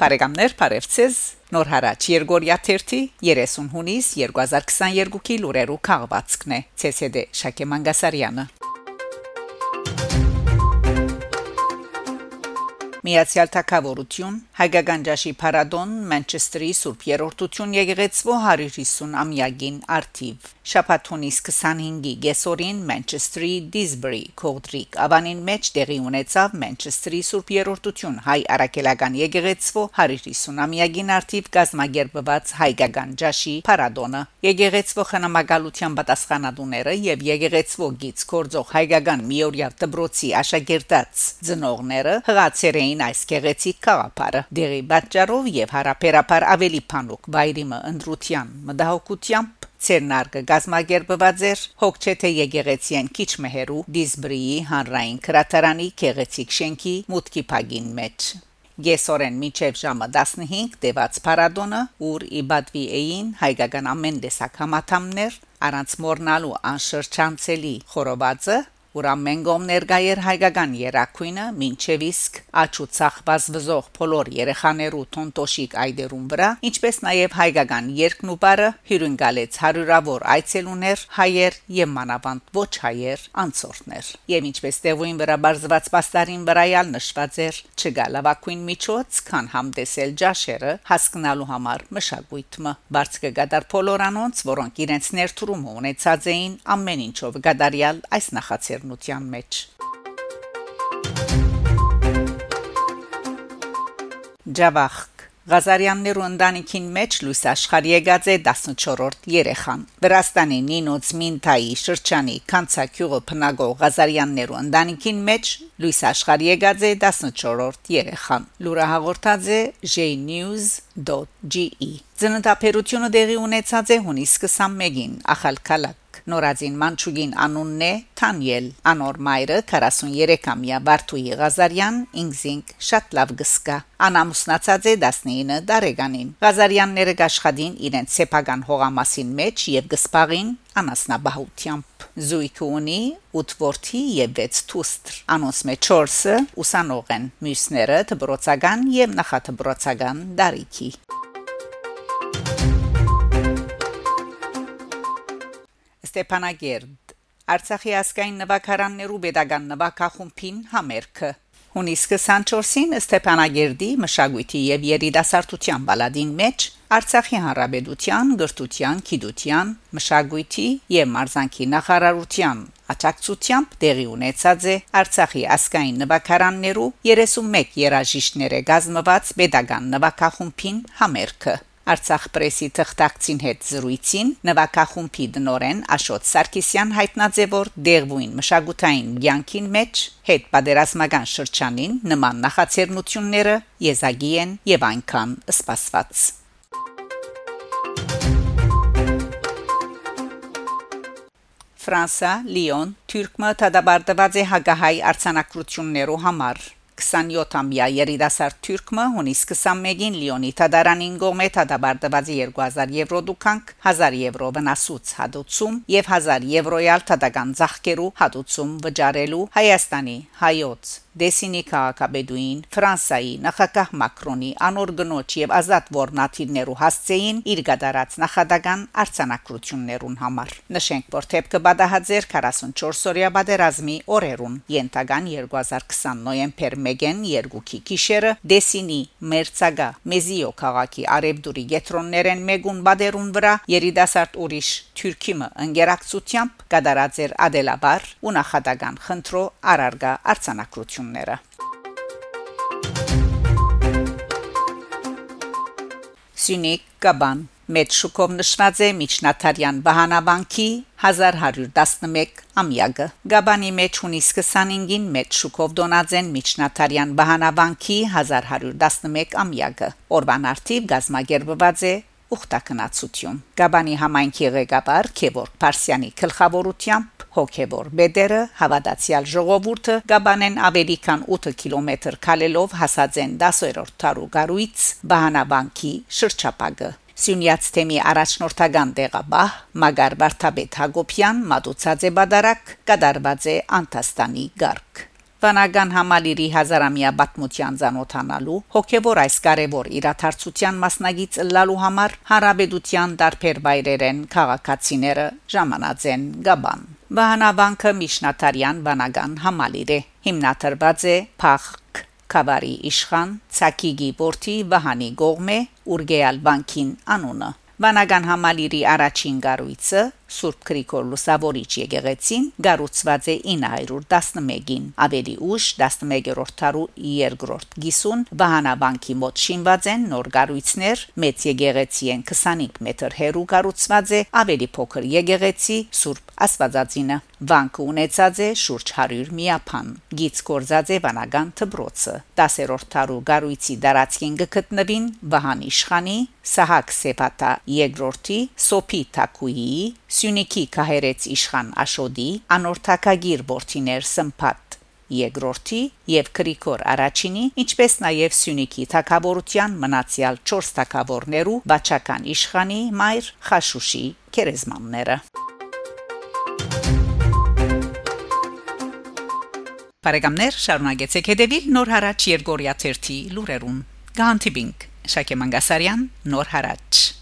Բարեկամներ, բարևձեզ։ Նոր հարաճ Երգորիա 30 30 հունիս 2022-ի լուրերու քաղվածքն է ՑՍԴ Շակե Մանգասարյանը։ Միացյալ Թագավորություն Հայկական ջաշի Փարադոն Մանչեսթերի Սուրբ Երորդություն եկեղեցվո 150 ամյակին արտիվ Շաբաթոնիս 25-ի Գեսորին Մանչեսթերի Դիզբրի Կոդրիկ Ավանին մեջ տեղի ունեցավ Մանչեսթերի Սուրբ Երորդություն հայ արաքելական եկեղեցվո 150 ամյակին արտիվ գազմագերբված հայկական ջաշի Փարադոնը եկեղեցվո խնամակալության պատասխանատուները եւ եկեղեցվո գից կորձող հայկական միորյա դբրոցի աշակերտած ծնողները հղացեր ունեին այս գեղեցիկ գաղափարը։ Դերի բաճարով եւ հարաբերաբար ավելի փանոկ վայրիմը ընդրության մտահոգությամբ Ցերնարգը գազմագերբված էր հոգչեթե եգեգեցիան քիչ մեհերու դիսբրիի հանրային քրատարանի գեղեցիկ շենքի մուտքի փագին մեջ։ Գեսորեն միջև ժամը 15 տևած պարադոնը, ուր իբադվի էին հայկական ամեն տեսակ համաթամներ, առանց մորնալու անշրջանցելի խորովածը որ ամեն գոմ ներկայեր հայկական երակույնը մինչև իսկ աչուցախ բազվզող փոլոր երեխաներու տոնտոշիկ այդերուն վրա ինչպես նաև հայկական երկնուբարը հյուրընկալեց հարյուրավոր այցելուներ հայեր եւ մանավանդ ոչ հայեր անցորդներ եւ ինչպես տևույն վրա բարձված պաստարին վրայալ նշված էր չգալավակույն միջոց քան համտեսել ջաշերը հասկանալու համար մշակույթը բարձ կգադար փոլորանոնց որոնք իրենց ներդրումը ունեցած էին ամեն ինչով գադարյալ այս նախացեր բերնության մեջ Ջավախ Ղազարյաններու ընտանիքին մեջ լույս աշխարհ եկած է 14-րդ երեխան։ Վրաստանի Նինոց Մինթայի շրջանի Կանցակյուղը փնագող Ղազարյաններու ընտանիքին մեջ լույս աշխարհ եկած է 14-րդ երեխան։ Լուրը հաղորդած է jnews.ge։ Ծննդապերությունը դեղի ունեցած է հունիս 21-ին Ախալքալակ Նորածին Մանչուգին անունն է Թանիել անոր մայրը 43-ամյա Բարթուի Ղազարյան ինքզինք շատ լավ գսկա անամուսնացած է 19 տարեկանին Ղազարյանները աշխատին իրենց սեփական հողամասին մեջ եւ գսպաղին անասնաբահությամբ զույգ ունի 8 որդի եւ 6 թուստր անոնց մեջ 4-ը ուսանող են մյուսները դբրոցական եւ նախադբրոցական դարիքի Ստեփանագերդ Արցախի ասկային նվակարաններու pedagogan նվակախումբին համերգը Հունիս 24-ին Ստեփանագերդի մշակույթի եւ երիտասարդության բալադին մեջ Արցախի հանրապետության գրթության, գիտության, մշակույթի եւ մարզանկի նախարարության աջակցությամբ տեղի ունեցած է Արցախի ասկային նվակարաններու 31 երաժիշտները գազմված pedagogan նվակախումբին համերգը Արցախ պրեսի թղթակցին հետ զրույցին նվակախումբի դնորեն Աշոտ Սարգսյան հայտնաձե որ դերվույն մշակութային ցանկին մեջ հետ պատերազմական շրջանին նման նախաձեռնությունները եզակի են եւ այնքան սպասված Ֆրանսա Լիոն Թուրքմը դադարդված է հագահայ արցանակրություններով համար 27-ամյա երիտասարդ թուրքը հունիս 21-ին Լիոնի Թադարանին գոմե թադաբարտված 2000 եվրո դուքանք 1000 եվրո վնասուց հատուցում եւ 1000 եվրոյալ թադական ծախկերու հատուցում վճարելու Հայաստանի հայոց Դեսինի քաղաքաբեդուին Ֆրանսայի նախագահ Մակրոնի անօրգնոջ եւ ազատ ворնաթիներու հասցեին իր գդարած նախադական արցանակրություններուն համար։ Նշենք, որ թեփքը բադահաձեր 44-օրյա բادرազմի օրերուն յենթական 2020 նոյեմբեր 1-ին երկուքի գիշերը Դեսինի Մերցագա Մեզիո քաղաքի արևդուրի գետրոններեն մեգուն բادرուն վրա երիտասարդ ուրիշ Թուրքիմը ընկերակցությամբ գդարած էր Ադելաբար ու նախադական խնդրո արարգա արցանակրություն ընկերությունները։ Սյունիք Կաբան Մեծ շուկով նշված է Միչնաթարյան Բահանաբանկի 1111 ամյակը Գաբանի մեջ հունիս 25-ին մեծ շուկով դոնածեն Միչնաթարյան Բահանաբանկի 1111 ամյակը Օրվան արդիվ գազմագերբված է ուխտակնացություն Գաբանի համայնքի ղեկավար Քևոր Փարսյանի գլխավորությամբ հոգևոր բեդերը հավատացյալ ժողովուրդը գաբանեն ավելի քան 8 կիլոմետր քալելով հասած են 10-րդ տարու գարույց բահանաբանկի շրջապագը Սյունյաց թեմի առաջնորդական տեղաբահ Մագար Վարդապետ Հակոբյան մատուցած է բադարակ կդարված է Անտաստանի գարկ Վանական համալիրի հազարամյա պատմության ցանոթանալու հոգևոր այս կարևոր իրադարձության մասնագից լալու համար հարաբերության դարբեր բայրերեն քաղաքացիները ժամանած են Գաբան Վահանավանքը Միշնատարյան վանական համալիր է հիմնադրված է Փախ Կավարի իշխան Ցակիգի Պորտի Վահանի Գողմե Ուրգեալ բանկին անունը Վանական համալիրի առաջին գառույցը Սուրբ Գրիգոր Լուսավորիչ եկեղեցին գառուցված է 911-ին ավելի ուշ 11-րդ դարու երկրորդ գիսուն Վահանաբանկի մոտ շինված են նոր գառույցներ մեծ եկեղեցի են 25 մետր հեռու գառուցված է ավելի փոքր եկեղեցի Սուրբ Աստվածածինը Վանկը ունեցած է շուրջ 100 միապան գից կորզած է վանական թբրոցը 10-րդ դարու գառույցի դարածքին գտնվին Վահան իշխանի Սահակ Սեփատա երկրորդի Սոփի Թակուի Սյունիքի քահերեց իշխան Աշոդի անորթակագիր Բորտիներ Սմփատ երկրորդի եւ Գրիգոր առաջինի ինչպես նաեւ Սյունիքի թակավորության մնացյալ 4 թակավորներու բաչական իշխանի Մայր Խաշուշի քերեզմանները Բարեկամներ շարունակեցեք հետևել Նոր հարաճ Երգորիա 1-ի լուրերուն։ Գանտիբինգ Շակե Մանգասարյան Նոր հարաճ